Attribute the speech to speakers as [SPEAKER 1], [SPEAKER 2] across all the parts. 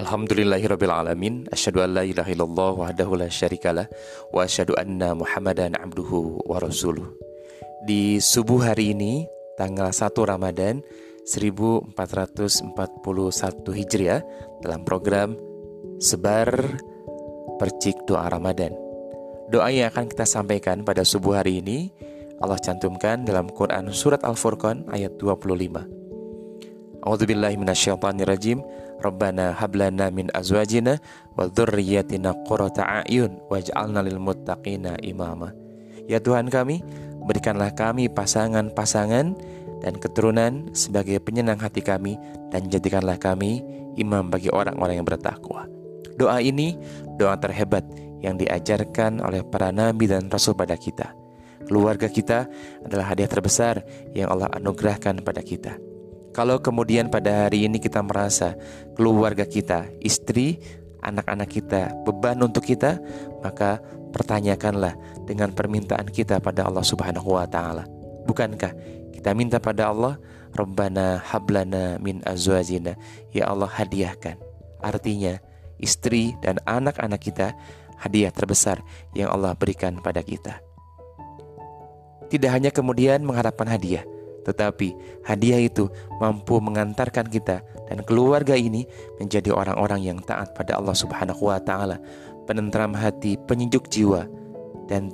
[SPEAKER 1] Alhamdulillahirabbil alamin asyhadu an la ilaha illallah wahdahu la syarikalah wa asyhadu anna Muhammadan abduhu wa rasuluh. Di subuh hari ini tanggal 1 Ramadan 1441 Hijriah dalam program Sebar Percik Doa Ramadan. Doa yang akan kita sampaikan pada subuh hari ini Allah cantumkan dalam Quran surat Al-Furqan ayat 25. A'udzubillahi minasyaitonirrajim. Rabbana hablana min azwajina wa dzurriyyatina qurrata a'yun waj'alna lil muttaqina imama. Ya Tuhan kami, berikanlah kami pasangan-pasangan dan keturunan sebagai penyenang hati kami dan jadikanlah kami imam bagi orang-orang yang bertakwa. Doa ini doa terhebat yang diajarkan oleh para nabi dan rasul pada kita. Keluarga kita adalah hadiah terbesar yang Allah anugerahkan pada kita. Kalau kemudian pada hari ini kita merasa keluarga kita, istri, anak-anak kita beban untuk kita, maka pertanyakanlah dengan permintaan kita pada Allah Subhanahu wa taala. Bukankah kita minta pada Allah, Rabbana hablana min azwajina, ya Allah hadiahkan. Artinya, istri dan anak-anak kita hadiah terbesar yang Allah berikan pada kita. Tidak hanya kemudian mengharapkan hadiah, tetapi hadiah itu mampu mengantarkan kita dan keluarga ini menjadi orang-orang yang taat pada Allah Subhanahu wa taala, penentram hati, penyejuk jiwa dan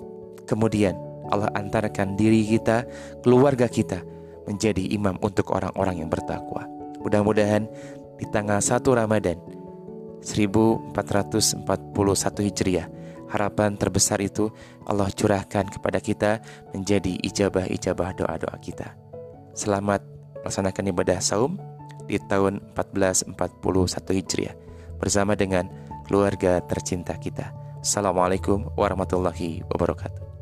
[SPEAKER 1] kemudian Allah antarkan diri kita, keluarga kita menjadi imam untuk orang-orang yang bertakwa. Mudah-mudahan di tanggal 1 Ramadan 1441 Hijriah harapan terbesar itu Allah curahkan kepada kita menjadi ijabah-ijabah doa-doa kita. Selamat melaksanakan ibadah saum di tahun 1441 Hijriah bersama dengan keluarga tercinta kita. Assalamualaikum warahmatullahi wabarakatuh.